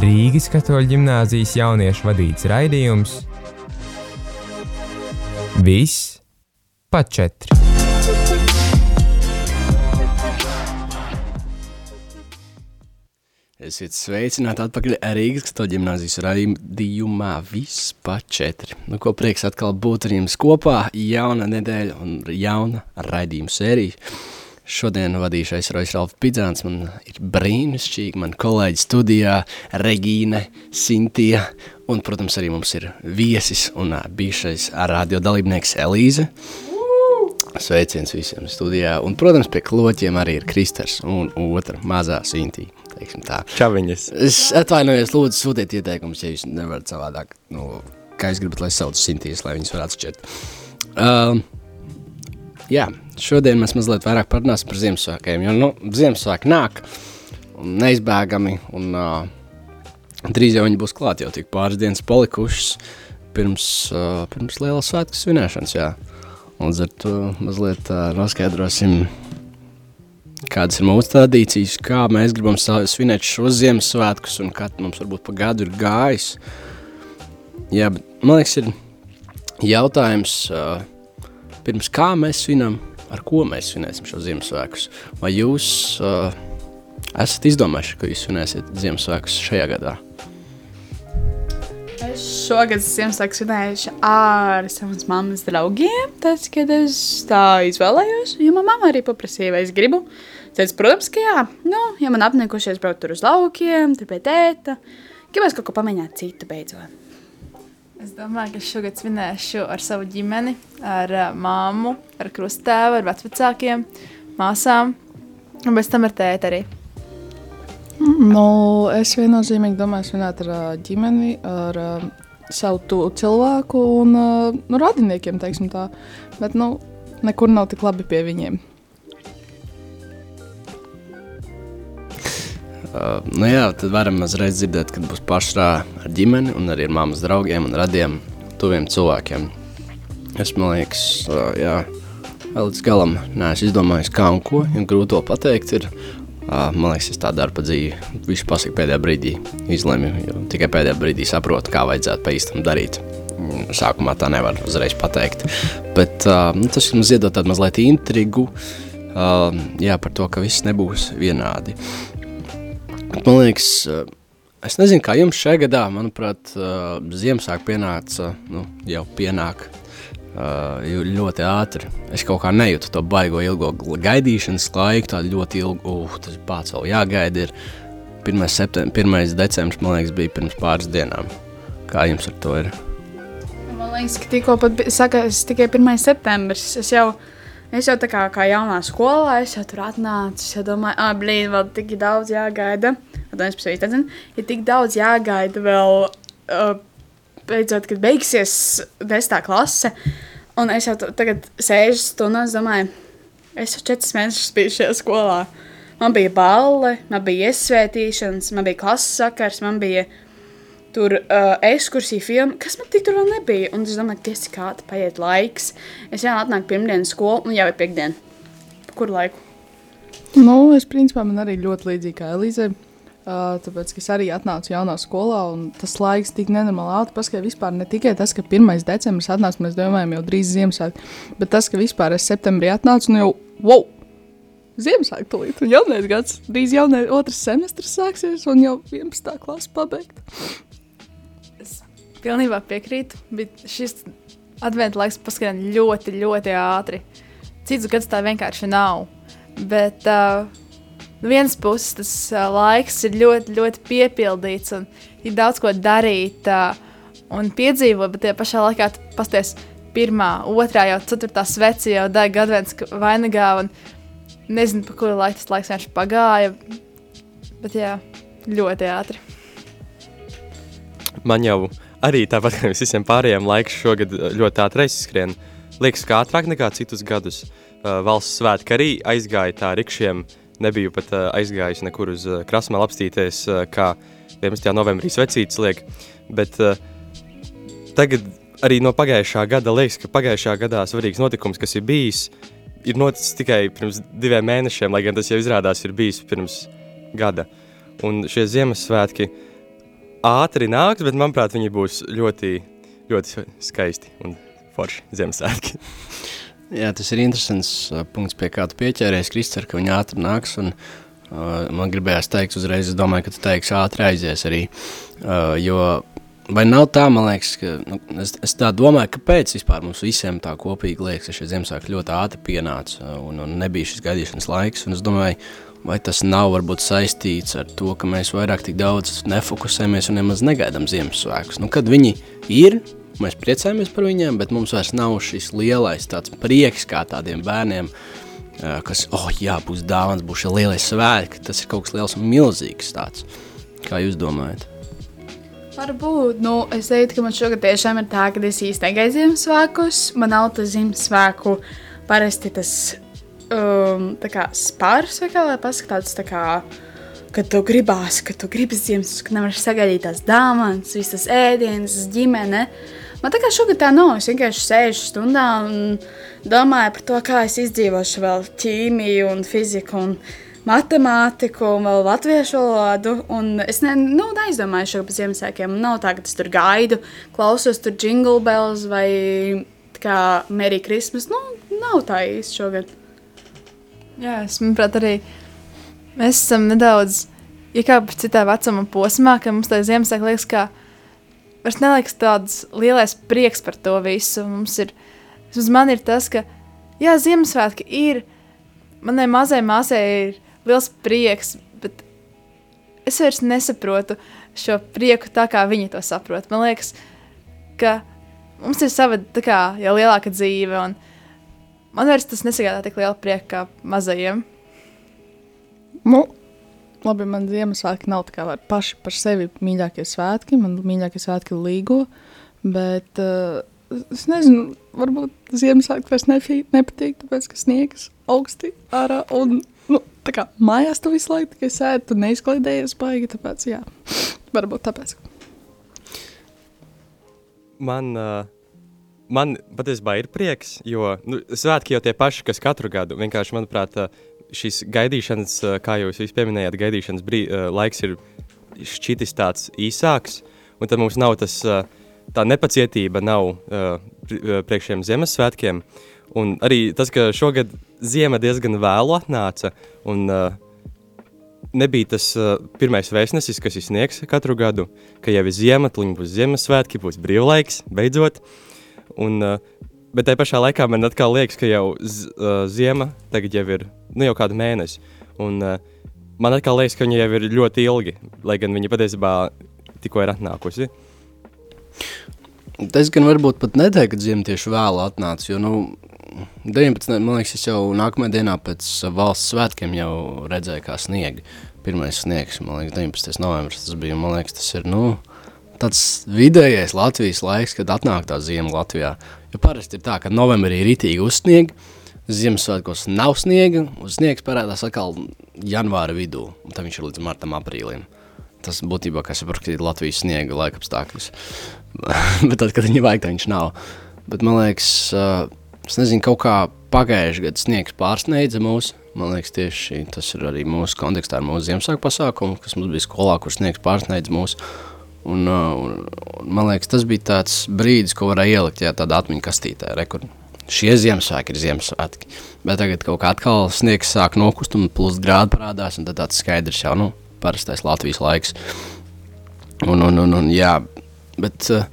Rīgas katoļu ģimnāzijas jauniešu vadīts raidījums Viss pa četri. Esiet sveicināti atpakaļ Rīgas katoļu ģimnāzijas raidījumā Viss pa četri. Nu, ko prieks atkal būt ar jums kopā, jauna nedēļa un jauna raidījuma sērija. Šodien vadīšais Rojas Ralf Pidzāns, man ir brīnišķīgi, man kolēģi studijā, Regīne, Sintija, un, protams, arī mums ir viesis un bijušais radio dalībnieks Elīze. Sveiciens visiem studijā, un, protams, pie kloķiem arī ir Kristers un otra mazā Sintija. Čaviņas. Es atvainojos, lūdzu, sūtiet ieteikumus, ja jūs nevarat savādāk, nu, kā jūs gribat, lai sauc Sintijas, lai viņas varētu atšķirt. Um, jā, šodien mēs mazliet vairāk parunāsim par Ziemassvētkiem, jo, nu, Ziemassvētki nāk un neizbēgami, un uh, drīz jau viņi būs klāt, jau tik pāris dienas palikušas pirms, uh, pirms lielas svētku svinēšanas, jā. Un ar to mazliet uh, noskaidrosim, kādas ir mūsu tradīcijas, kā mēs gribam svinēt šos Ziemassvētkus un kā mums varbūt pa gadu ir gājis. Jā, bet man liekas, ir jautājums, uh, pirms kā mēs svinam, ar ko mēs svinēsim šo Ziemassvētkus. Vai jūs uh, esat izdomājuši, ka jūs svinēsiet Ziemassvētkus šajā gadā? Es šogad Ziemassvētku svinējuši ar savas mammas draugiem. Tas, kad es tā izvēlējos, jo manā mamma arī paprasīja, vai es gribu. Tad, protams, ka jā, nu, ja man apnikušies braukt tur uz laukiem, tur pie tēta, gribēs kaut ko pamēģināt citu beidzot. Es domāju, ka šogad svinēšu ar savu ģimeni, ar uh, māmu, ar krustāvu, ar vecākiem, māsām un bez tam ar tēti arī. Nu, es viennozīmīgi domāju, svinēt ar ā, ģimeni, ar uh, savu tu cilvēku un uh, nu, radiniekiem, teiksim tā. Bet, nu, nekur nav tik labi pie viņiem. Uh, nu jā, tad varam uzreiz dzirdēt, kad būs pašrā ar ģimeni un arī ar mammas draugiem un radiem tuviem cilvēkiem. Es man liekas, uh, jā, līdz galam neesmu izdomājis kā un ko, jo grūti to pateikt ir. Uh, man liekas, es tā daru pa dzīvi. Visu pasaku pēdējā brīdī izlemju, jo tikai pēdējā brīdī saprotu, kā vajadzētu pa īstam darīt. Sākumā tā nevar uzreiz pateikt. Bet uh, nu, tas mums iedod tādu mazliet intrigu uh, jā, par to, ka viss nebūs vienādi. Man liekas, eh, es nezinu, kā jums šajā gadā, manuprāt, eh, Ziemassvētku pienāca, nu, jau pienāk eh, ļoti ātri. Es kaut kā nejūtu to baigo ilgo gaidīšanas laiku, tādu ļoti ilgu, uh, tas pats vēl jāgaida ir. 1. Septem 1. decembris, man liekas, bija pirms pāris dienām. Kā jums ar to ir? Man liekas, ka tikko pat bija- sakās tikai 1. septembris. Es jau, es jau tā kā, kā jaunā skolā, es jau tur atnācu, es jau domāju, ah, blīd, vēl tik daudz jāgaida. 18. nezinu, ir tik daudz jāgaida vēl, uh, beidzot, kad beigsies 10. klase. Un es jau tagad sēžu stundās, domāju, es jau 4 mēnešus biju šajā skolā. Man bija balle, man bija iesvētīšanas, man bija klases sakars, man bija tur uh, ekskursija filma, kas man tik tur vēl nebija. Un es domāju, ka tas kā paiet laiks. Es jau atnāku pirmdienas skolu un jau ir piekdiena. Kur laiku? Nu, es principā man arī ļoti līdzīgi kā Elīze. Uh, tāpēc, es arī atnācu jaunā skolā, un tas laiks tik nenormāli ātri paskaidroja. Vispār ne tikai tas, ka 1. decembris atnāca, mēs domājam, jau drīz Ziemassvētku, bet tas, ka vispār es septembrī atnācu, nu jau wow! Ziemassvētku tūlīt, un jaunais gads, drīz jaunais otrs semestris sāksies, un jau 11. klase pabeigta. Pilnībā piekrītu, bet šis adventu laiks paskrien ļoti, ļoti ātri. Cits gads tā vienkārši nav. Bet uh, no vienas puses tas uh, laiks ir ļoti, ļoti piepildīts un ir daudz ko darīt uh, un piedzīvot, bet tajā pašā laikā pasties pirmā, otrā, jau ceturtā sveci jau deg advents vainagā un nezinu, pa kuru laiku tas laiks vienkārši pagāja. Bet jā, ļoti ātri. Man jau arī tāpat kā visiem pārējiem laiks šogad ļoti ātri aizskrien. Liekas, kā ātrāk nekā citus gadus. Uh, valsts svētki arī aizgāja tā rikšiem. Nebiju pat uh, aizgājis nekur uz uh, krasmēlu apstīties, uh, kā 11. novembrī svecītas liek. Bet uh, tagad arī no pagājušā gada liekas, ka pagājušā gadā svarīgs notikums, kas ir bijis, ir noticis tikai pirms diviem mēnešiem, lai gan tas jau izrādās ir bijis pirms gada. Un šie Ziemassvētki ātri nāks, bet manuprāt, viņi būs ļoti, ļoti skaisti un forši Ziemassvētki. Jā, tas ir interesants uh, punkts, pie kā tu pieķēries, Kristār, ka viņi ātri nāks. Un, uh, man gribējās teikt, uzreiz, es domāju, ka tu teiksi ātri aizies arī. Uh, jo vai nav tā, man liekas, ka nu, es, es tā domāju, kāpēc vispār mums visiem tā kopīgi liekas, ka šie Ziemassvētki ļoti ātri pienāca un, un nebija šis gaidīšanas laiks. Un es domāju, vai tas nav varbūt saistīts ar to, ka mēs vairāk tik daudz nefokusējamies un nemaz negaidām Ziemassvētkus. Nu, kad viņi ir, Mēs priecājamies par viņiem, bet mums vairs nav šis lielais tāds prieks kā tādiem bērniem, kas, oh jā, būs dāvans, būs šie lielie svētki. Tas ir kaut kas liels un milzīgs tāds. Kā jūs domājat? Varbūt, nu, es teiktu, ka man šogad tiešām ir tā, ka es īsti negaidu Ziemassvētkus. Man nav tas Ziemassvētku parasti tas um, spārs vai kā lai pasaka tāds tā kā, kad tu gribās, ka tu gribi Ziemassvētkus, ka nevar sagaidīt tās dāvanas, visas ēdienas, ģimene. Man tā kā šogad tā nav. Es vienkārši sēžu stundā un domāju par to, kā es izdzīvošu vēl ķīmiju un fiziku un matemātiku un vēl latviešu valodu. Un es ne, nu, neizdomāju šo par Ziemassvētkiem. Nav tā, ka es tur gaidu, klausos tur jingle bells vai kā Merry Christmas. Nu, nav tā īsti šogad. Jā, es manuprāt, arī mēs esam nedaudz iekāpuši citā vecuma posmā, ka mums tā Ziemassvētku liekas, ka vairs neliekas tāds lielais prieks par to visu. Mums ir, uz man ir tas, ka, jā, Ziemassvētki ir, manai mazai māsai ir liels prieks, bet es vairs nesaprotu šo prieku tā, kā viņi to saprot. Man liekas, ka mums ir sava, kā, jau lielāka dzīve, un man vairs tas nesagādā tik lielu prieku kā mazajiem. Nu, labi, man Ziemassvētki nav tā kā var paši par sevi mīļākie svētki. Man mīļākie svētki ir līgo, bet uh, es nezinu, varbūt Ziemassvētki vairs nefi, nepatīk, tāpēc, ka sniegs augsti ārā un, nu, tā kā mājās tu visu laiku tikai sēdi, tu neizklaidējies baigi, tāpēc, jā, varbūt tāpēc. Man, uh, man patiesībā ir prieks, jo nu, svētki jau tie paši, kas katru gadu. Vienkārši, manuprāt, uh, šis gaidīšanas, uh, kā jūs pieminējāt, gaidīšanas brī, uh, laiks ir šķitis tāds īsāks, un tad mums nav tas, uh, tā nepacietība nav uh, priekš šiem Ziemassvētkiem. Un arī tas, ka šogad ziema diezgan vēlu atnāca, un uh, nebija tas uh, pirmais vēstnesis, kas izsniegs katru gadu, ka jau ir ziema, tuliņi būs Ziemassvētki, būs brīvlaiks, beidzot. Un, uh, bet tajā pašā laikā man atkal liekas, ka jau z, uh, ziema tagad jau ir nu, jau kādu mēnesi. Un, uh, man atkal liekas, ka viņa jau ir ļoti ilgi, lai gan viņa patiesībā tikko ir atnākusi. Es gan varbūt pat neteiktu, ka ziema tieši vēlu atnāca, jo, nu, 19. man liekas, es jau nākamajā dienā pēc valsts svētkiem redzēju, kā sniega. Pirmais sniegs, man liekas, 19. novembris tas bija, man liekas, tas ir, nu, tāds vidējais Latvijas laiks, kad atnāk tā ziema Latvijā. Jo parasti ir tā, ka novembrī ir itīgi uzsniega, Ziemassvētkos nav sniega, un sniegs parādās atkal janvāra vidū, un tad viņš ir līdz martam, aprīlim. Tas būtībā, kas ir praktiski Latvijas sniega laikapstākļus. Bet tad, kad viņi vajag, tad viņš nav. Bet man liekas, es nezinu, kaut kā pagājušajā gadā sniegs pārsniedza mūs. Man liekas, tieši tas ir arī mūsu kontekstā ar mūsu Ziemassvētku pasākumu, kas mums bija skolā, kur sniegs pārsniedza mūs. Un, uh, un, un, man liekas, tas bija tāds brīdis, ko varēja ielikt jā, tādā atmiņu kastītē. Rekur. Šie Ziemassvētki ir Ziemassvētki. Bet tagad kaut kā atkal sniegs sāk nokust un plus grādi parādās, un tad tāds skaidrs jau, nu, parastais Latvijas laiks. Un, un, un, un jā, bet uh,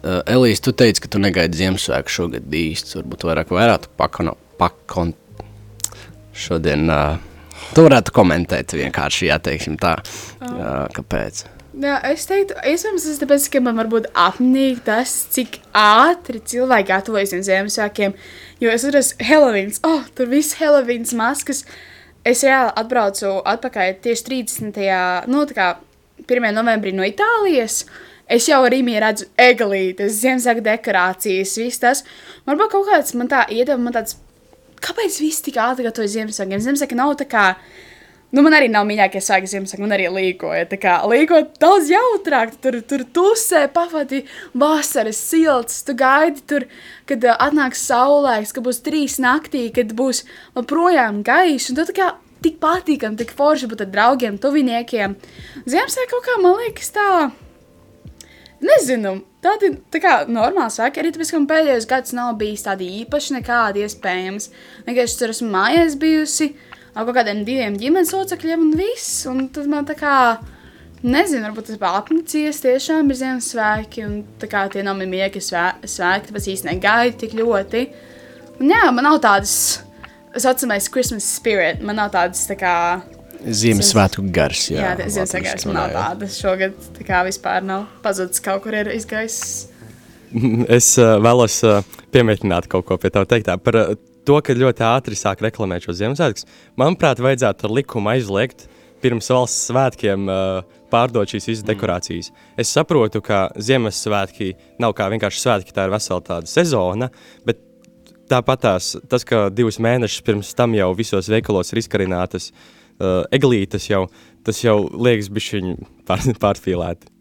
uh, Elīs, tu teici, ka tu negaidi Ziemassvētku šogad īsti. Varbūt vairāk varētu pakon, pakon šodien. Uh, tu varētu komentēt vienkārši, jā, teiksim tā, uh, kāpēc. Jā, es teiktu, iespējams, tas ir tāpēc, ka man varbūt apnīk tas, cik ātri cilvēki gatavojas Ziemassvētkiem. Jo es atceros, Helovīns, oh, tur viss Helovīns maskas. Es reāli atbraucu atpakaļ tieši 30. Nu, kā 1. novembrī no Itālijas. Es jau arī redzu eglītes, Ziemassvētku dekorācijas, viss tas. Varbūt kaut kāds man tā iedeva, man tāds, kāpēc viss tik ātri gatavojas Ziemassvētkiem? Ziemassvētki nav tā kā Nu, man arī nav mīļākie svētki Ziemassvētki, man arī līgoja. Tā kā līgoja daudz jautrāk, tur, tur tusē, pavadi vasaras silts, tu gaidi tur, kad uh, atnāks saulēks, ka būs trīs naktī, kad būs projām gaišs, un tu tā kā tik patīkam, tik forši būt ar draugiem, tuviniekiem. Ziemassvētki kaut kā, man liekas, tā, nezinu, tādi tā kā normāli svētki, arī tāpēc, ka pēdējos gads nav bijis tādi īpaši nekādi iespējams. Vienkārši tur esmu mājās bijusi, ar kaut kādiem diviem ģimenes locekļiem un viss. Un tad man tā kā, nezinu, varbūt tas bija apnicies, tiešām ir Ziemassvētki, un tā kā tie nav mīļākie svē, svētki, tāpēc īsti negaidu tik ļoti. Un jā, man nav tādas, saucamais Christmas spirit, man nav tādas tā kā, Ziemassvētku gars. Jā, jā, Ziemassvētku gars man nav tādas šogad, tā kā vispār nav pazudis, kaut kur ir izgājis. Es uh, vēlos uh, pieminēt kaut ko pie tā teiktā par uh, to, ka ļoti ātri sāk reklamēt šo Ziemassvētkus, manuprāt, vajadzētu ar likumu aizliegt pirms valsts svētkiem uh, pārdot šīs visas dekorācijas. Es saprotu, ka Ziemassvētki nav kā vienkārši svētki, tā ir vesela tāda sezona, bet tāpat tās, tas, ka divus mēnešus pirms tam jau visos veikalos ir izkarinātas uh, eglītes, jau, tas jau liekas bišķiņi pār, pārspīlēti.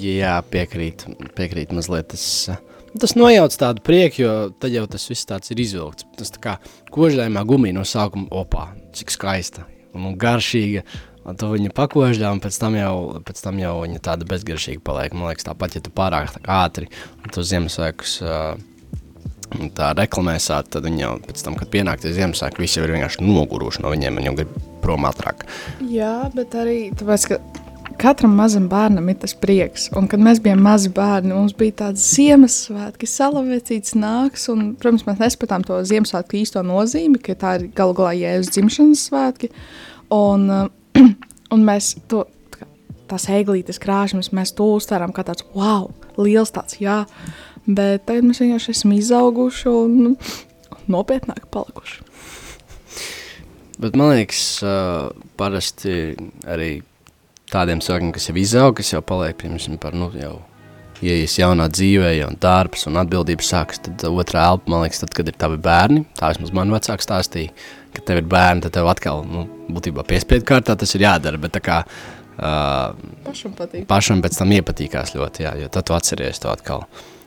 Jā, piekrīt, piekrīt mazliet. Tas, uh, Tas nojauc tādu prieku, jo tad jau tas viss tāds ir izvilkts. Tas tā kā kožļājumā gumija no sākuma opā, cik skaista un, garšīga. Un tu viņu pakožļā, un pēc tam, jau, pēc tam jau viņa tāda bezgaršīga paliek. Man liekas, tāpat, ja tu pārāk tā ātri, tu Ziemassvētkus uh, tā reklamēsā, tad viņi jau pēc tam, kad pienāk tie Ziemassvētki, visi jau ir vienkārši noguruši no viņiem, un jau grib prom ātrāk. Jā, bet arī tāpēc, ka katram mazam bērnam ir tas prieks. Un, kad mēs bijām mazi bērni, mums bija tāds Ziemassvētki, salavecīts nāks. Un, protams, mēs nespētām to Ziemassvētku īsto nozīmi, ka tā ir galu galā jēzus dzimšanas svētki. Un, un mēs to, tās eglītes krāšņas, mēs to uztveram kā tāds wow, liels tāds, jā. Bet tagad mēs vienkārši esam izauguši un nopietnāk palikuši. Bet man liekas, uh, parasti arī tādiem cilvēkiem, kas jau izaug, kas jau paliek, piemēram, par, nu, jau ieies jaunā dzīvē, jau darbs un atbildības sākas, tad otrā elpa, man liekas, tad, kad ir tavi bērni, tā vismaz man vecāks stāstīja, ka tev ir bērni, tad tev atkal, nu, būtībā piespiedu kārtā tas ir jādara, bet tā kā uh, pašam patīk. Pašam pēc tam iepatīkās ļoti, jā, jo tad tu atceries to atkal.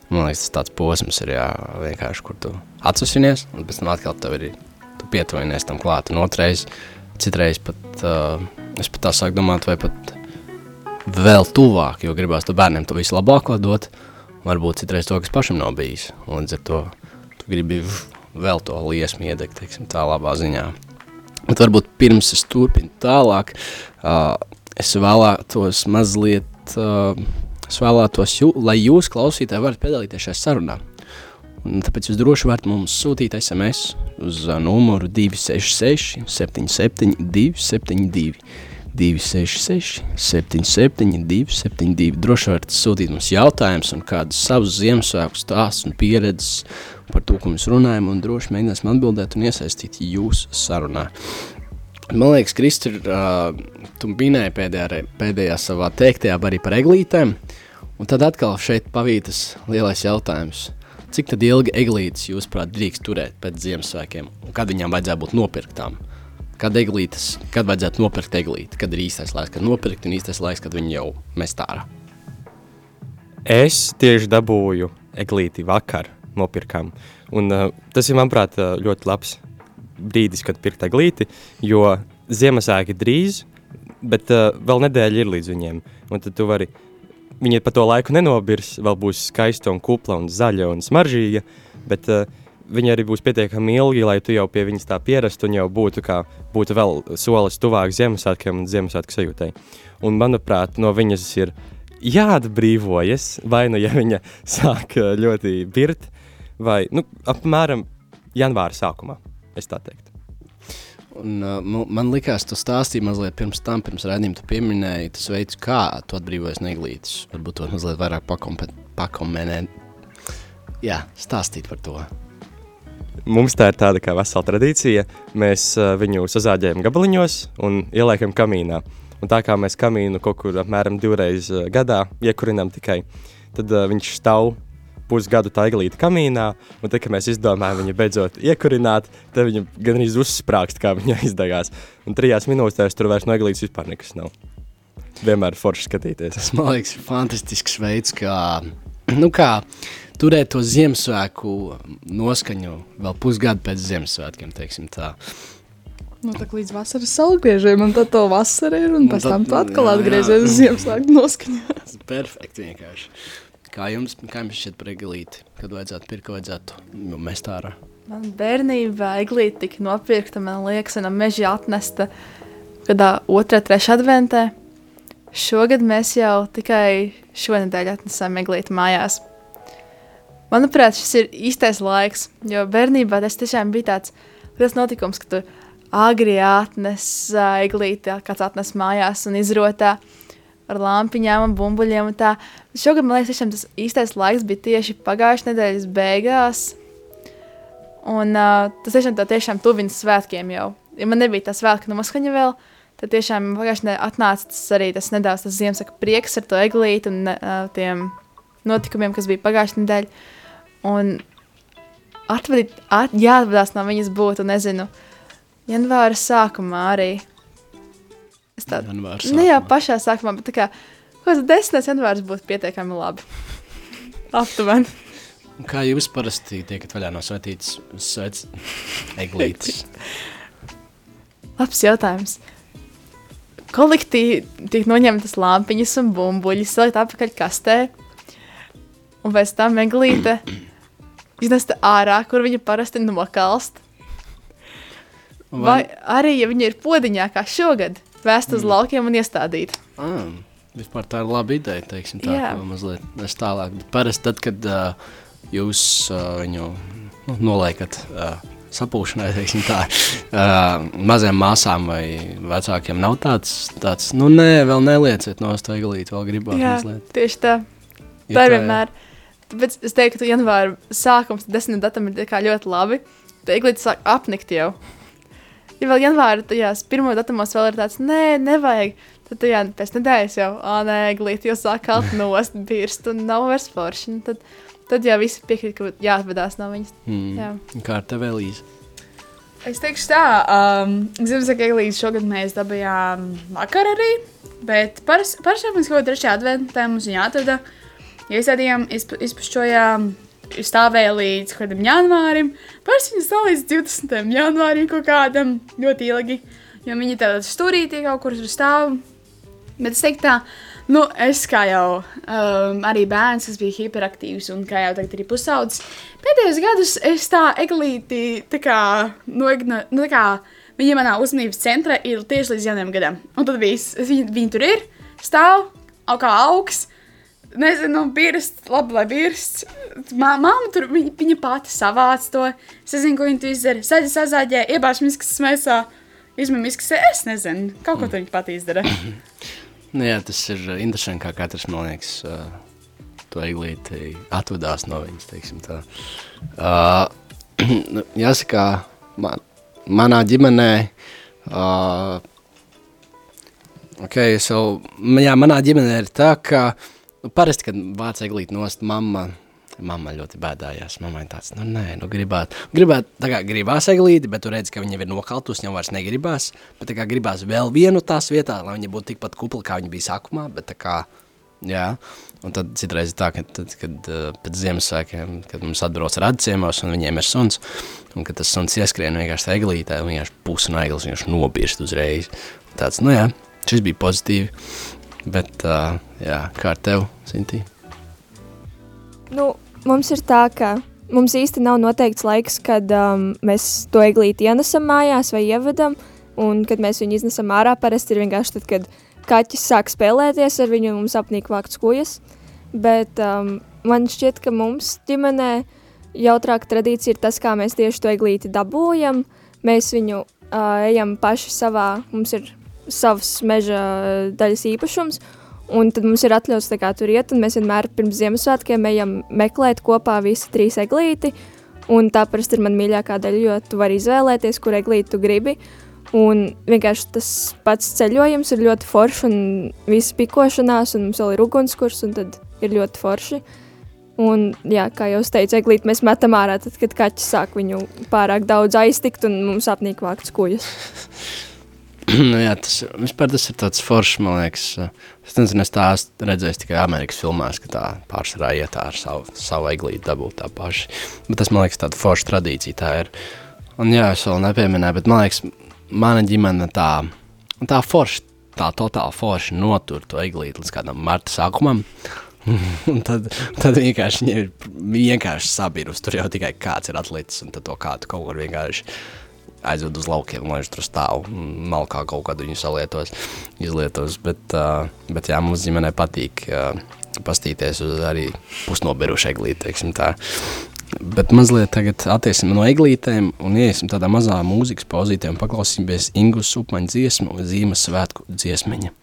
Man liekas, tas tāds posms ir, jā, vienkārši, kur tu atsasinies, un pēc tam atkal tev ir, tu pietuvinies tam klāt, un otrais, citreiz pat, uh, es pat tā sāku domāt, vai pat vēl tuvāk, jo gribās to bērniem to visu labāko dot, varbūt citreiz to, kas pašam nav bijis. Līdz ar to tu gribi vēl to liesmu iedegt, teiksim, tā labā ziņā. Bet varbūt pirms es turpinu tālāk, uh, es vēlētos mazliet, uh, es vēlētos, jū, lai jūs klausītāji varat piedalīties šajā sarunā. Un tāpēc jūs droši varat mums sūtīt SMS uz numuru 266 77 272 266, 77, 272. Droši varat sūtīt mums jautājumus un kādus savus Ziemassvētku stāstus un pieredzes par to, ko mēs runājam, un droši mēģināsim atbildēt un iesaistīt jūsu sarunā. Man liekas, Kristur, uh, tu minēji pēdējā, pēdējā savā teiktajā arī par eglītēm, un tad atkal šeit pavītas lielais jautājums. Cik tad ilgi eglītes, jūsuprāt, drīkst turēt pēc Ziemassvētkiem, un kad viņām vajadzētu būt nopirktām? Kad eglītes, kad vajadzētu nopirkt eglīti, kad ir īstais laiks, kad nopirkt un īstais laiks, kad viņi jau mest ārā. Es tieši dabūju eglīti vakar nopirkām, un uh, tas ir, manuprāt, ļoti labs brīdis, kad pirkt eglīti, jo Ziemassvētki drīz, bet uh, vēl nedēļa ir līdz viņiem, un tad tu vari, viņi pa to laiku nenobirs, vēl būs skaista un kupla un zaļa un smaržīga, bet uh, viņi arī būs pietiekami ilgi, lai tu jau pie viņas tā pierastu un jau būtu, kā, būtu vēl solis tuvāk Ziemassvētkiem un Ziemassvētku sajūtai. Un, manuprāt, no viņas ir jāatbrīvojas, vai nu, ja viņa sāk ļoti birt, vai, nu, apmēram janvāra sākumā, es tā teiktu. Un, uh, man liekas, tu stāstīji mazliet pirms tam, pirms redzējuma, tu pieminēji tas veids, kā tu atbrīvojies no eglītes. Varbūt to mazliet vairāk pakomentēt. Jā, stāstīt par to. Mums tā ir tāda kā vesela tradīcija. Mēs uh, viņu sazāģējam gabaliņos un ieliekam kamīnā. Un tā kā mēs kamīnu kaut kur apmēram divreiz uh, gadā iekurinām tikai, tad uh, viņš stāv pusgadu tā eglīte kamīnā, un tad, kad mēs izdomājām viņu beidzot iekurināt, tad viņa gan arī uzsprāgst, kā viņa izdegās. Un trijās minūtēs tur vairs no eglītes vispār nekas nav. Vienmēr forši skatīties. Tas man liekas, ir fantastisks veids, kā, nu kā turēt to Ziemassvētku noskaņu vēl pusgadu pēc Ziemassvētkiem. teiksim Tā. Nu, tā kā līdz vasaras saulgriežiem, un tad to vasarā ir, un Un pēc tam tu atkal atgriezies uz Ziemassvētku noskaņā. Perfekti vienkārši. Kā jums, kā jums šķiet par eglīti? Kad vajadzētu pirkt, vajadzētu nu, mest ārā? Man bērnībā eglīte tika nopirkta, man liekas, no meža atnesta kādā otrā, trešā adventē. Šogad mēs jau tikai šonadēļ atnesām eglīti mājās. Manuprāt, šis ir īstais laiks, jo bērnībā tas tiešām bija tāds liels notikums, ka tu agri atnes eglīti, kāds atnes mājās un izrotā ar lampiņām un bumbuļiem un tā. Šogad, man liekas, tiešām tas īstais laiks bija tieši pagājušā nedēļas beigās, Un uh, tas tiešām, tā tiešām tuvina svētkiem jau. Ja man nebija tā svētku noskaņa vēl, tad tiešām pagājušajā nedēļā atnāca tas arī tas nedaudz tas Ziemassvētku prieks ar to eglīti un uh, tiem notikumiem, kas bija pagājušajā nedēļā. Un atvadīt, at, jāatvadās no viņas būtu, nezinu, janvāra sākumā arī. Es tādu Janvāra Ne jau sākumā. pašā sākumā, bet tā kā kaut kāds 10. janvārs būtu pietiekami labi. Aptuveni. Kā jūs parasti tiekat vaļā no svētītas svets eglītes? Labs jautājums. Kolektīvi tiek noņemtas lampiņas un bumbuļi, salikt atpakaļ kastē, un pēc tam meglīte iznesta ārā, kur viņa parasti nokalst. Vai arī, ja viņa ir podiņā, kā šogad, vēst uz laukiem un iestādīt. Ah, vispār tā ir laba ideja, teiksim tā, Jā. ko mazliet nes tālāk. Bet parasti tad, kad uh, jūs uh, viņu nu, noliekat uh, sapūšanai, teiksim tā, uh, maziem māsām vai vecākiem nav tāds, tāds nu nē, vēl nelieciet no eglīti, vēl gribāt Jā, mazliet. tieši tā. Ja tā ir vienmēr. Tāpēc es teiktu, ka janvāra sākums, desmit datum ir ļoti labi. Tā eglīte sāk apnikt jau. Ja vēl janvāra tajās pirmo datumos vēl ir tāds, nē, nevajag. Tad tajā pēc nedēļas jau, ah, nē, eglīte jau sāk kalt nost, birst un nav vairs forši. Nu, Tad, tad jau visi piekrīt, ka jāatvadās no viņas. Jā. Mm. Kā ar tevi, Elīze? Es teikšu tā, um, Ziemassvētku eglītes šogad mēs dabījām vakar arī, bet parasti mēs kaut kādā trešajā adventā mums viņa atrada. Iestādījām, izp izpušķojām, stāvēja līdz kaut kādam janvārim. Parasti viņa stāv līdz 20. janvārim kaut kādam ļoti ilgi, jo viņi tādā stūrītī kaut kur stāv. Bet es teiktu, tā, nu, es kā jau um, arī bērns, kas bija hiperaktīvs un kā jau tagad arī pusaudzis, pēdējos gados es tā eglīti, tā kā, noigno, nu, tā kā viņa manā uzmanības centrā ir tieši līdz jaunajam gadam. Un tad viss, viņi, viņi tur ir, stāv, au kā augs. Nezinu, birst, labi, lai birst. Māma tur, viņa, viņa pati savāc to. Es nezinu, ko viņa tur izdara. Saģi sazāģē, iebāž miskas smēsā, izmēm miskas, es nezinu. Kaut ko tur viņa pati izdara. Nu, jā, tas ir uh, interesanti, kā katrs, man liekas, uh, to eglīti atvadās no viņas. Uh, jāsaka, man, manā ģimenē, uh, ok, so, jā, manā ģimenē ir tā, ka nu, parasti, kad vāc eglīti nost, mamma, mamma ļoti bēdājās. Mamma ir tāds, nu nē, nu gribētu, gribētu, tā kā gribās eglīti, bet tu redzi, ka viņa ir nokaltus, viņam vairs negribās, bet tā kā gribās vēl vienu tās vietā, lai viņa būtu tikpat kupla, kā viņa bija sākumā, bet tā kā, jā, un tad citreiz tā, ka tad, kad uh, pēc Ziemassvētkiem, kad mums atbrauc radciemos un viņiem ir suns, un kad tas suns ieskrien vienkārši eglītē, un vienkārši pusi no eglis vienkārši nobirst uzreiz. Tāds, nu jā, šis bija pozitīvi, bet, uh, jā, kā ar tev, Sintī? Nu, mums ir tā, ka mums īsti nav noteikts laiks, kad um, mēs to eglīti ienesam mājās vai ievedam. Un, kad mēs viņu iznesam ārā, parasti ir vienkārši tad, kad kaķis sāk spēlēties ar viņu, un mums apnīk vākt skojas. Bet um, man šķiet, ka mums ģimenē jautrāka tradīcija ir tas, kā mēs tieši to eglīti dabūjam. Mēs viņu uh, ejam paši savā, mums ir savs meža uh, daļas īpašums, Un tad mums ir atļauts tur iet, un mēs vienmēr pirms Ziemassvētkiem ejam meklēt kopā visi trīs eglīti. Un tā parasti ir mana mīļākā daļa, jo tu vari izvēlēties, kur eglīti tu gribi. Un vienkārši tas pats ceļojums ir ļoti foršs, un viss pikošanās, un mums vēl ir ugunskurs, un tad ir ļoti forši. Un, jā, kā jau teicu, eglīti mēs metam ārā, tad, kad kaķis sāk viņu pārāk daudz aiztikt un mums apnīk vākt skujas. nu, jā, tas, vispār tas ir tāds foršs, man liekas. Es nezinu, es tā esmu redzējis tikai Amerikas filmās, ka tā pārsvarā iet ar savu, savu eglīti dabūt tā paši. Bet tas, man liekas, tāda forša tradīcija tā ir. Un jā, es vēl nepieminēju, bet man liekas, mana ģimene tā, tā forša, tā totāli forša notur to eglīti līdz kādam marta sākumam. un tad, tad vienkārši viņi ir vienkārši sabirus. Tur jau tikai kāds ir atlicis, un to kādu kaut kur vienkārši aizved uz laukiem, lai viņš tur stāv. Malkā kaut kādu viņu salietos, izlietos. Bet, uh, bet jā, mums ģimenē patīk uh, pastīties uz arī pusnobirušu eglīti, teiksim tā. Bet mazliet tagad attiesim no eglītēm un iesim tādā mazā mūzikas pauzītē un paklausīsimies Ingus Upaņa dziesmu Zīmes svētku dziesmiņa.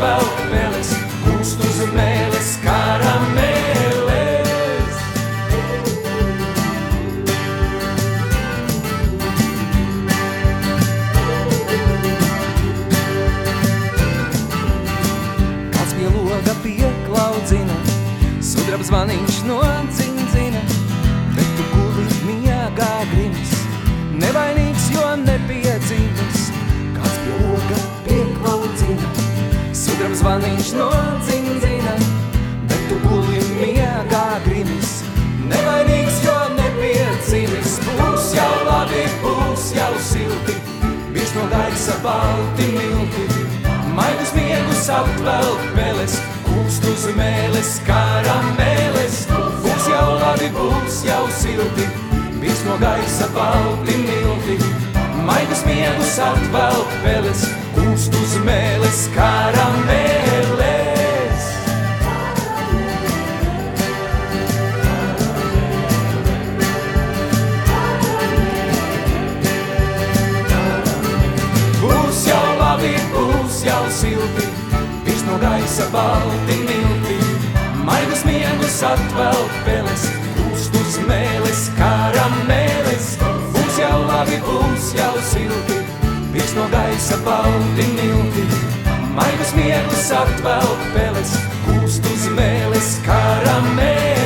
Miegus atvelk apvelk peles, kūst uz mēles, karameles. Būs jau labi, būs jau silti, virs no gaisa balti milti. Maigus miegus atvelk peles, kūst uz mēles, karameles. Būs jau labi, būs jau silti, virs no gaisa balti milti. Maigus miegus atvelk peles, kūst uz mēles, karameles.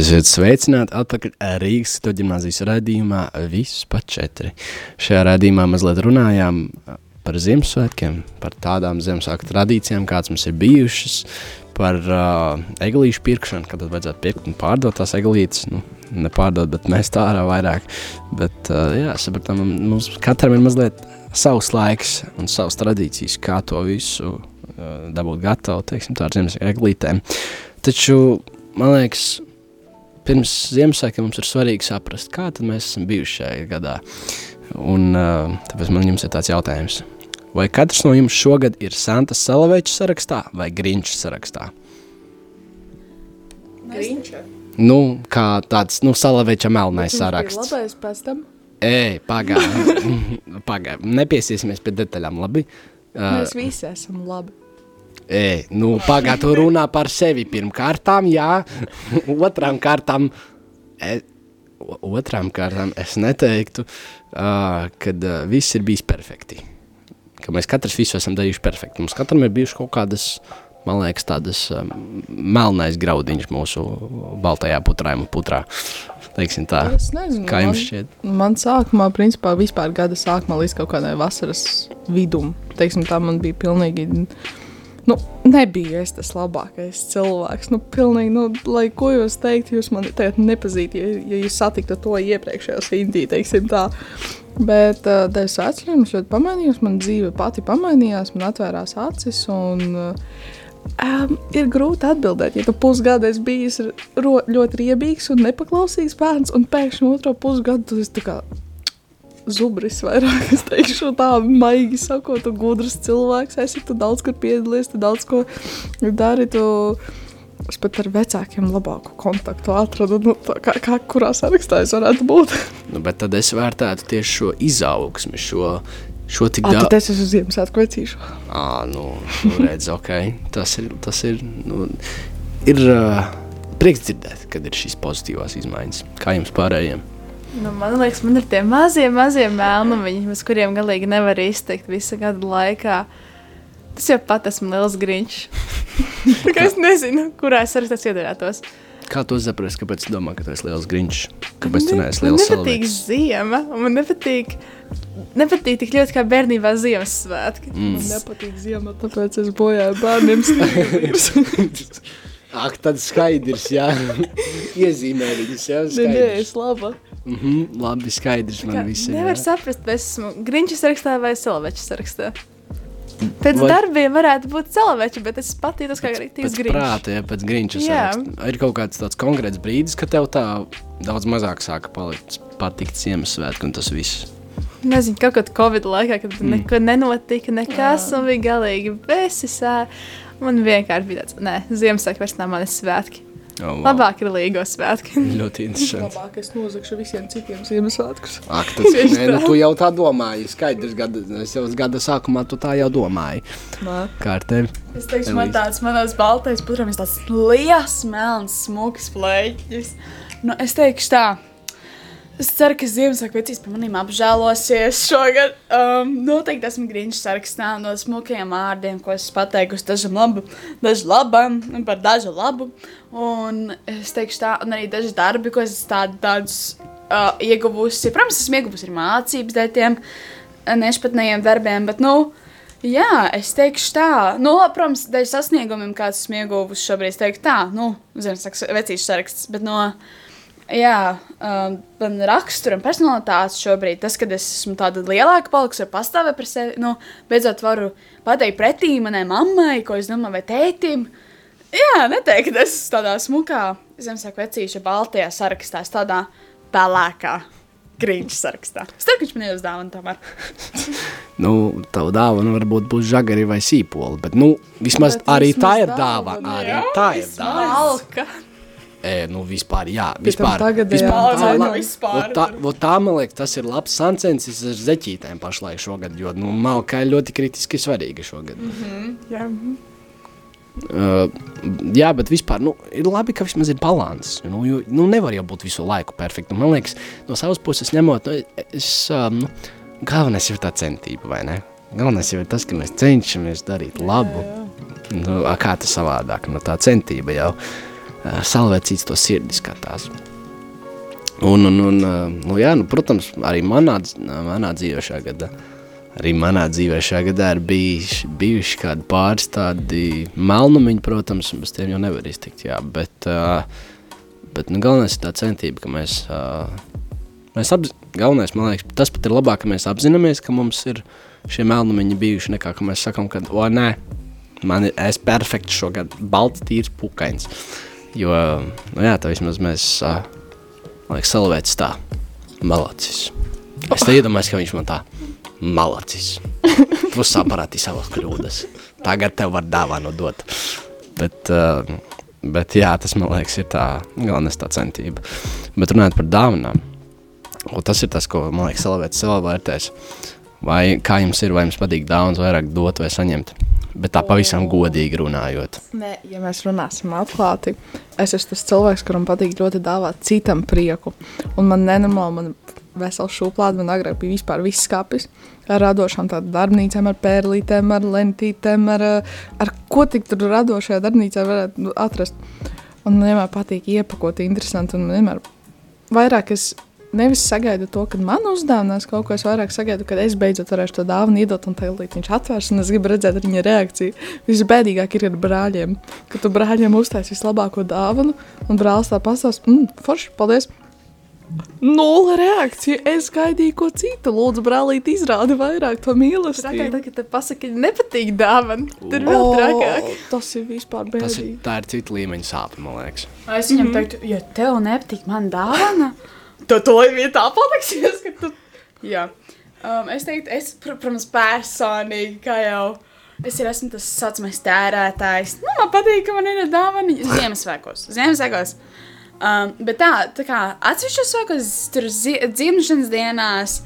Esiet sveicināti atpakaļ Rīgas to ģimnāzijas raidījumā visus pa četri. Šajā raidījumā mazliet runājām par Ziemassvētkiem, par tādām Ziemassvētku tradīcijām, kādas mums ir bijušas, par uh, eglīšu pirkšanu, kad tad vajadzētu pirkt un pārdot tās eglītes, nu, nepārdot, bet mēs tā ārā vairāk. Bet, uh, jā, sapratām, mums katram ir mazliet savs laiks un savas tradīcijas, kā to visu uh, dabūt gatavu, teiksim, tā ar Ziemassvētku eglītēm. Taču, man liekas, pirms Ziemassvētkiem mums ir svarīgi saprast, kā mēs esam bijuši šajā gadā. Un, uh, tāpēc man jums ir tāds jautājums. Vai katrs no jums šogad ir Santas Salaveča sarakstā vai Grinča sarakstā? Grinča. Nu, kā tāds, nu, Salaveča melnais saraksts. Labais pēc tam. Ej, pagaidi, pagaidi, nepiesiesimies pie detaļām, labi? Mēs visi esam labi. Ej, nu, pagaidi, tu runā par sevi pirmkārtām, jā, otrām kārtām, e, otrām kārtām es neteiktu, uh, kad uh, viss ir bijis perfekti. Ka mēs katrs visu esam darījuši perfekti. Mums katram ir bijušas kaut kādas man liekas, tādas um, melnais graudiņš mūsu baltajā putrājuma putrā. Teiksim tā. Es nezinu, Kā jums man- šķiet? Man sākumā, principā, vispār gada sākumā līdz kaut kādai vasaras vidum, teiksim, tā man bija pilnīgi. Nu, nebija es tas labākais cilvēks. Nu, pilnīgi, nu, lai ko jūs teiktu, jūs mani tagad nepazīstat, ja, ja jūs satiktu to iepriekšējā simtī, teiksim tā. Bet uh, dēļ svētceļiem es ļoti pamainījos, man dzīve pati pamainījās, man atvērās acis. Un, uh, Um, ir grūti atbildēt, ja tu pusgadu esi bijis ļoti riebīgs un nepaklausīgs bērns, un pēkšņi otro pusgadu tu esi kā zubris vairāk. Es teikšu, tā maigi sakot, tu gudrs cilvēks, esi tu daudz kur piedalies, tu daudz ko dari. Tu... Es pat ar vecākiem labāku kontaktu atradu, nu, kā, kā kurā sarakstā es varētu būt. Nu, bet tad es vērtētu tieši šo izaugsmi, šo, šo tik daudz. tad es esmu Ziemassvētku vecīšu. Ah, nu, nu redz, ok. Tas ir, tas ir, nu, ir uh, prieks dzirdēt, kad ir šīs pozitīvās izmaiņas. Kā jums pārējiem? Nu, man liekas, man ir tie mazie, mazie melnumiņi, bez kuriem galīgi nevar izteikt visu gadu laikā. Tas jau pat esmu liels grīņš. Es nezinu, kurā es arī tas iedarētos. Kā to saprast, kāpēc tu domā, ka tu esi liels grīņš? Kāpēc tu Man neesi man liels nepatīk cilvēks? ziema, un man nepatīk, nepatīk tik ļoti kā bērnībā Ziemassvētki. Mm. Nepatīk ziemā, tāpēc es bojāju bērniem sniegums. Ak, tad skaidrs, jā. Iezīmē viņus, jā, Nē, nē, es laba. Mhm, labi, skaidrs man viss ir. Nevar jā. saprast, vai esmu Grīņš sarakstā vai Cilvēča sarakstā. Pēc Vai- darbiem varētu būt cilvēki, bet es patītos kā arī Pēc grīņš. prāta, ja pēc Jā. saraksta. Ir kaut kāds tāds konkrēts brīdis, kad tev tā daudz mazāk sāka palikt, patikt Ziemassvētku un tas viss. Nezinu, kaut kādā Covid laikā, kad Mm. mm. neko nenotika, nekas, un bija galīgi besisā. Man vienkārši bija tāds, nē, Ziemassvētku vairs nav manis svētki. Oh, wow. Labāk ir līgo svētki. Ļoti interesanti. Labāk es nozagšu visiem citiem Ziemassvētkus. Ak, tas, nē, nu, tu jau tā domāji. Skaidrs, gada, es jau gada sākumā tu tā jau domāji. Nē. Kā ar tevi? Es teikšu, man Elīze. tāds manos baltais putrams tāds liels, melns, smuks plēķis. Nu, es teikšu tā. Es ceru, ka Ziemassvētku vecīs par maniem apžēlosies šogad. Um, noteikti esmu grīņš sarakstā no smukajiem vārdiem, ko esmu pateikusi dažam labu, dažu labam, par dažu labu. Un es teikšu tā, un arī daži darbi, ko esmu tād, tādus uh, ieguvusi. Protams, esmu ieguvusi arī mācības dēļ tiem nešpatnējiem darbiem, bet, nu, Jā, es teikšu tā, nu, labi, protams, dēļ sasniegumiem, kāds esmu ieguvusi šobrīd, es teiktu tā, nu, Ziemassvētku vecīšu saraksts, bet no, jā, um, man rakstura un personalitātes šobrīd, tas, kad es esmu tāda lielāka palikusi, var pastāvēt par sevi, nu, beidzot varu pateikt pretī manai mammai, ko es domāju, vai tētim. Jā, neteikt, es esmu tādā smukā Ziemassvētku vecīša baltajā sarakstā, es tādā pelēkā grīņš sarakstā. Ka viņš man iedod dāvanu tomēr. Nu, tava dāvana varbūt būs žagari vai sīpoli, bet, nu, vismaz Bet arī vismaz tā ir dāvana, dāvana. Arī tā ir dāvana. Alka. E, nu, vispār, jā, vispār. tagadējā vispār cenā. la- Vispār tā, vot tā, man liekas, tas ir labs sancensis ar zeķītēm pašlaik šogad, jo, nu, malka ir ļoti kritiski svarīga šogad. Jā. Uh, jā, bet vispār nu, ir labi, ka vismaz ir līdzsvars. Nu, jo, nu, nevar jau būt visu laiku perfekti. Man liekas, no savas puses ņemot, nu, es, um, nu, galvenais ir tā centība, vai ne? Galvenais jau ir tas, ka mēs cenšamies darīt labu. Nu, a, kā tas savādāk? Nu, tā centība jau uh, salvēcīts to sirdi skatās. Un, un, un uh, nu, jā, nu, protams, arī manā, manā dzīvē šajā gadā. Arī manā dzīvē šajā gadā ir bijuši, bijuši kādi pāris tādi melnumiņi, protams, un bez tiem jau nevar iztikt. Jā, bet, uh, bet nu, galvenais ir tā centība, ka mēs, mēs apz... galvenais, man liekas, tas pat ir labāk, ka mēs apzināmies, ka mums ir šie melnumiņi bijuši, nekā ka mēs sakām, ka, o, nē, man ir, es perfekti šogad, balts, tīrs, pukains. Jo, nu jā, tā vismaz mēs, uh, man liekas, salvēts tā, malacis. Es te iedomājos, ka viņš man tā, malacis. Tu saprati savas kļūdas. Tagad tev var dāvānu dot. Bet, uh, bet jā, tas man liekas ir tā galvenais tā centība. Bet runājot par dāvanām, tas ir tas, ko man liekas salvēts savā vērtēs. Vai kā jums ir, vai jums patīk dāvāns vairāk dot vai saņemt? Bet tā pavisam godīgi runājot. Nē, ja mēs runāsim atklāti, es esmu tas cilvēks, kuram patīk ļoti dāvāt citam prieku. Un man nenormāli, man vesels šūplāde. Man agrāk bija vispār viss skapis ar radošām tādām darbnīcām, ar pērlītēm, ar lentītēm, ar, ar ko tik tur radošajā darbnīcā varētu atrast. Un man vienmēr patīk iepakot interesanti, un man vienmēr vairāk es nevis sagaidu to, kad man uzdāvinās kaut ko, es vairāk sagaidu, kad es beidzot varēšu to dāvanu iedot, un tagad viņš atvērs, un es gribu redzēt viņa reakciju. Visbēdīgāk ir ar brāļiem, kad tu brāļiem uztaisīsi vislabāko dāvanu, un brālis tā pastāsta, mmm, forši, paldies! Nulle reakcija. Es gaidīju ko citu. Lūdzu, brālīt, izrādi vairāk to Trakāk, mīlestību. tad, kad te pasaki, nepatīk dāvana. Tur vēl trakāk. tas ir vispār Tas ir, bēdīgi. tā ir cita līmeņa sāpe, man liekas. Es viņam teiktu, ja tev nepatīk man dāvana, tad to viņa tā pateiksies, ka tu. Jā. Um, es teiktu, es, pr protams, personīgi, kā jau. Es ir esmu tas saucamais tērētājs. Nu, man patīk, ka man ir dāvana Ziemassvētkos. Ziemassvētkos. Um, bet tā, tā kā atsevišķos svētkos, tur zi- dzimšanas dienās,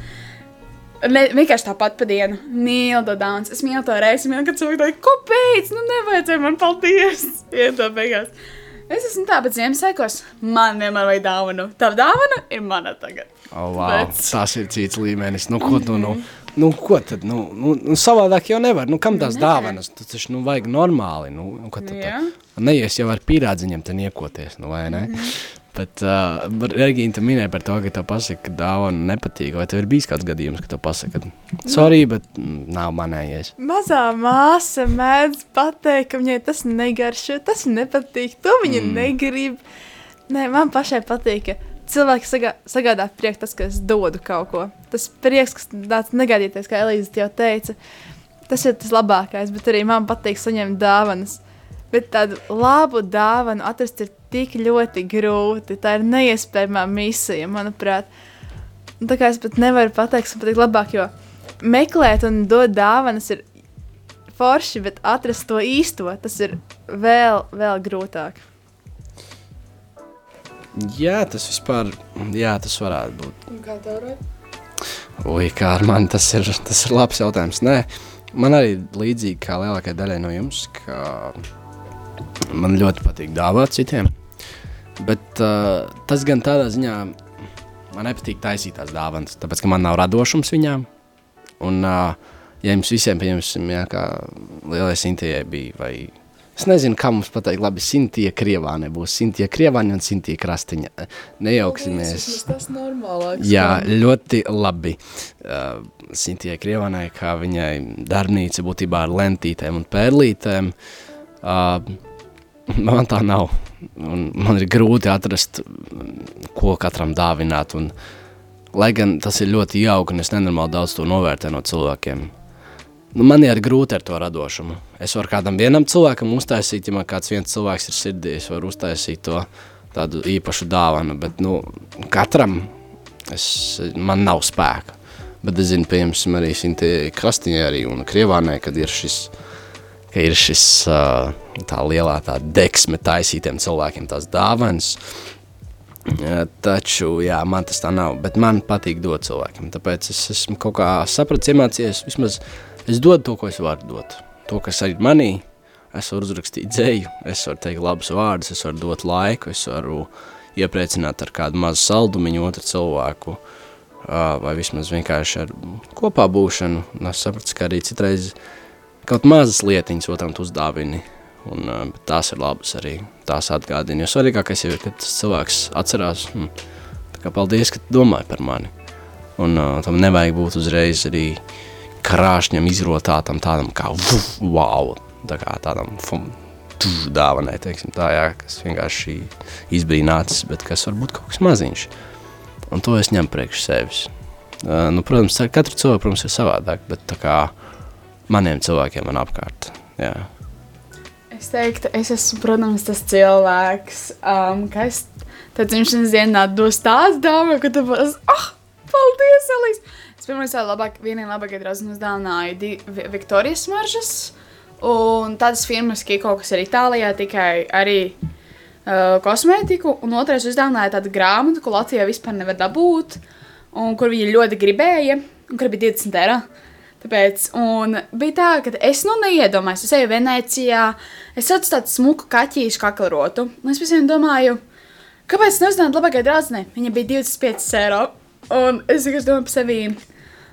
Ne, vienkārši tāpat pa dienu. Mīlu to dāvanu. Es mīlu to reizi, mīlu, kad cilvēki teikt, kāpēc? Nu, nevajadzēja man paldies. Iet to beigās. Es esmu tā, bet Ziemassvētkos man vienmēr vajag dāvanu. Tā dāvana ir mana tagad. Oh, wow. Bet- Tas ir cits līmenis. Nu, ko, tu, nu, nu, ko tad? Nu, nu, nu, savādāk jau nevar. Nu, kam tās Nē. dāvanas? Tas taču nu, vajag normāli. Nu, nu, tad, tā? Neies jau ar pīrādziņiem te niekoties, nu, vai ne? Bet, uh, Regīna, tu minēji par to, ka tev pasaka, ka dāvana nepatīk. Vai tev ir bijis kāds gadījums, ka tev pasaka, sorry, bet nav manējies? Mazā māsa mēdz pateikt, ka viņai tas negaršo, tas nepatīk, to viņa mm. negrib. Nē, man pašai patīk, ka cilvēki sagā, sagādā prieku tas, ka es dodu kaut ko. Tas prieks, kas tāds negaidītais, kā Elīze jau teica, tas ir tas labākais, bet arī man patīk saņemt dāvanas. Bet tādu labu dāvanu atrast ir tik ļoti grūti. Tā ir neiespējama misija, manuprāt. Un Tā kā es pat nevaru pateikt, kas man patīk labāk, jo meklēt un dot dāvanas ir forši, bet atrast to īsto, tas ir vēl, vēl grūtāk. Jā, tas vispār, jā, tas varētu būt. Kā tev ir? Ui, kā ar mani tas ir, tas ir labs jautājums. Nē, man arī līdzīgi kā lielākajai daļai no jums, ka man ļoti patīk dāvāt citiem. Bet uh, tas gan tādā ziņā man nepatīk taisīt tās dāvanas, tāpēc ka man nav radošums viņām. Un, uh, ja jums visiem, pieņemsim, jā, kā lielai Sintijai bija, vai es nezinu, kā mums pateikt, labi, Sintija Krievā nebūs, Sintija Krievāņa un Sintija Krastiņa. Nejauksimies. Tas ir normālāks. Jā, ļoti labi. Uh, Sintijai Krievānai, kā viņai darbnīca būtībā ar lentītēm un pērlītēm, uh, man tā nav. Un man ir grūti atrast, ko katram dāvināt. Un, lai gan tas ir ļoti jauki, un es nenormāli daudz to novērtēju no cilvēkiem. Nu, man ir grūti ar to radošumu. Es varu kādam vienam cilvēkam uztaisīt, ja man kāds viens cilvēks ir sirdī, es varu uztaisīt to tādu īpašu dāvanu, bet nu, katram es, man nav spēka. Bet es zinu, piemēram, arī Sintie Krastiņai arī un Krievānai, kad ir šis, ka ir šis tā lielā tā deksme taisītiem cilvēkiem tās dāvanas. Taču, jā, man tas tā nav, bet man patīk dot cilvēkiem. Tāpēc es esmu kaut kā sapratis, iemācījies, vismaz es dodu to, ko es varu dot. To, kas ir manī, es varu uzrakstīt dzēju, es varu teikt labus vārdus, es varu dot laiku, es varu iepriecināt ar kādu mazu saldumiņu otru cilvēku, vai vismaz vienkārši ar kopā būšanu. Un es sapratu, ka arī citreiz kaut mazas lietiņas otram tu uzdāvini, un bet tās ir labas arī, tās atgādina. Jo svarīgākais ir, ka tas cilvēks atcerās, tā kā paldies, ka domāji par mani. Un uh, tam nevajag būt uzreiz arī krāšņam, izrotātam, tādam kā vuf, wow, tā kā tādam fum, tuf, dāvanai, teiksim tā, jā, kas vienkārši izbrīnācis, bet kas varbūt kaut kas maziņš. Un to es ņemu priekš sevis. Uh, nu, protams, katru cilvēku, protams, ir savādāk, bet tā kā maniem cilvēkiem man apkārt, jā. Es teiktu, es esmu, protams, tas cilvēks, um, kas tad dzimšanas dienā dos tādu dāvanu, ka tu būsi, ah, paldies, Elīs! Es pirmā reize labāk, vienai labākajai draudzene uzdāvināju di- Vi- Viktorijas smaržas, un tādas firmas, Kiko, kas ir Itālijā, tikai arī uh, kosmētiku, un otrais uzdāvināja tādu grāmatu, ko Latvijā vispār nevar dabūt, un kur viņi ļoti gribēja, un kur bija 20 eiro. Tāpēc, bija tā, ka es nu neiedomājos, es eju Venecijā, es saucu tādu smuku kaķīšu kaklerotu, un es visiem domāju, kāpēc neuzdāvināt labākajai draudzenei? Viņa bija 25 eiro. Un es vienkārši domāju par sevi.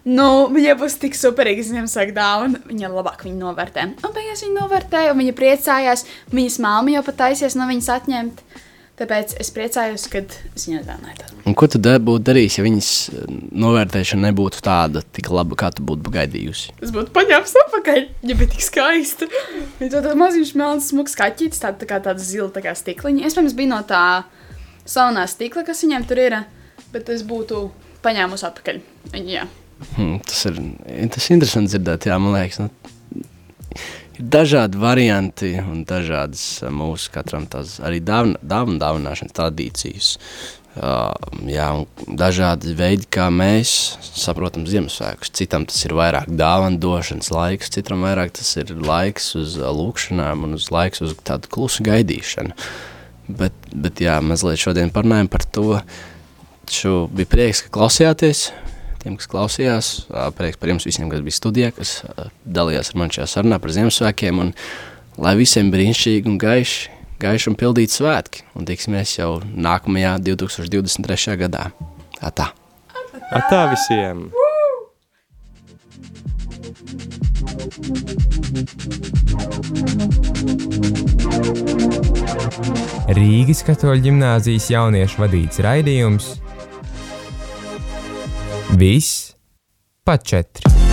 Nu, viņa būs tik superīga, viņam saka, dāvana. Viņa labāk viņu novērtē. Un beigās viņa novērtēja, un viņa priecājās. Viņas māma jau pat taisies no viņas atņemt. Tāpēc es priecājos, kad es dāvināju tādu. Un ko tu da- būtu darījis, ja viņas eh, novērtēšana nebūtu tāda tik laba, kā tu būtu gaidījusi? Es būtu paņēmis atpakaļ, ja bija tik skaista. Viņa to tādu maziņu melnu smuku skaķītis, tāda tā kā tāda zila tā kā stikliņa. Es pirms biju no tā saunā stikla, kas viņiem tur ir, bet es būtu paņēmusi atpakaļ. Viņa, jā. Hmm, tas ir tas ir interesanti dzirdēt, jā, man liekas. Nu, dažādi varianti un dažādas ā, mūsu katram tās arī dāvana, dāvana dāvināšanas tradīcijas. Uh, jā, dažādi veidi, kā mēs saprotam Ziemassvētkus. Citam tas ir vairāk dāvana došanas laiks, citam vairāk tas ir laiks uz ā, lūkšanām un uz laiks uz tādu klusu gaidīšanu. Bet, bet jā, mazliet šodien parunājam par to. Šo bija prieks, ka klausījāties. Tiem, kas klausījās, prieks par jums visiem, kas bija studijā, kas dalījās ar mani šajā sarunā par Ziemassvētkiem. Un, lai visiem brīnišķīgi un gaiši, gaiši un pildīti svētki. Un tiksimies jau nākamajā 2023. gadā. Tā. Atā visiem! Rīgas katoļu ģimnāzijas jauniešu vadīts raidījums Viss pa četri.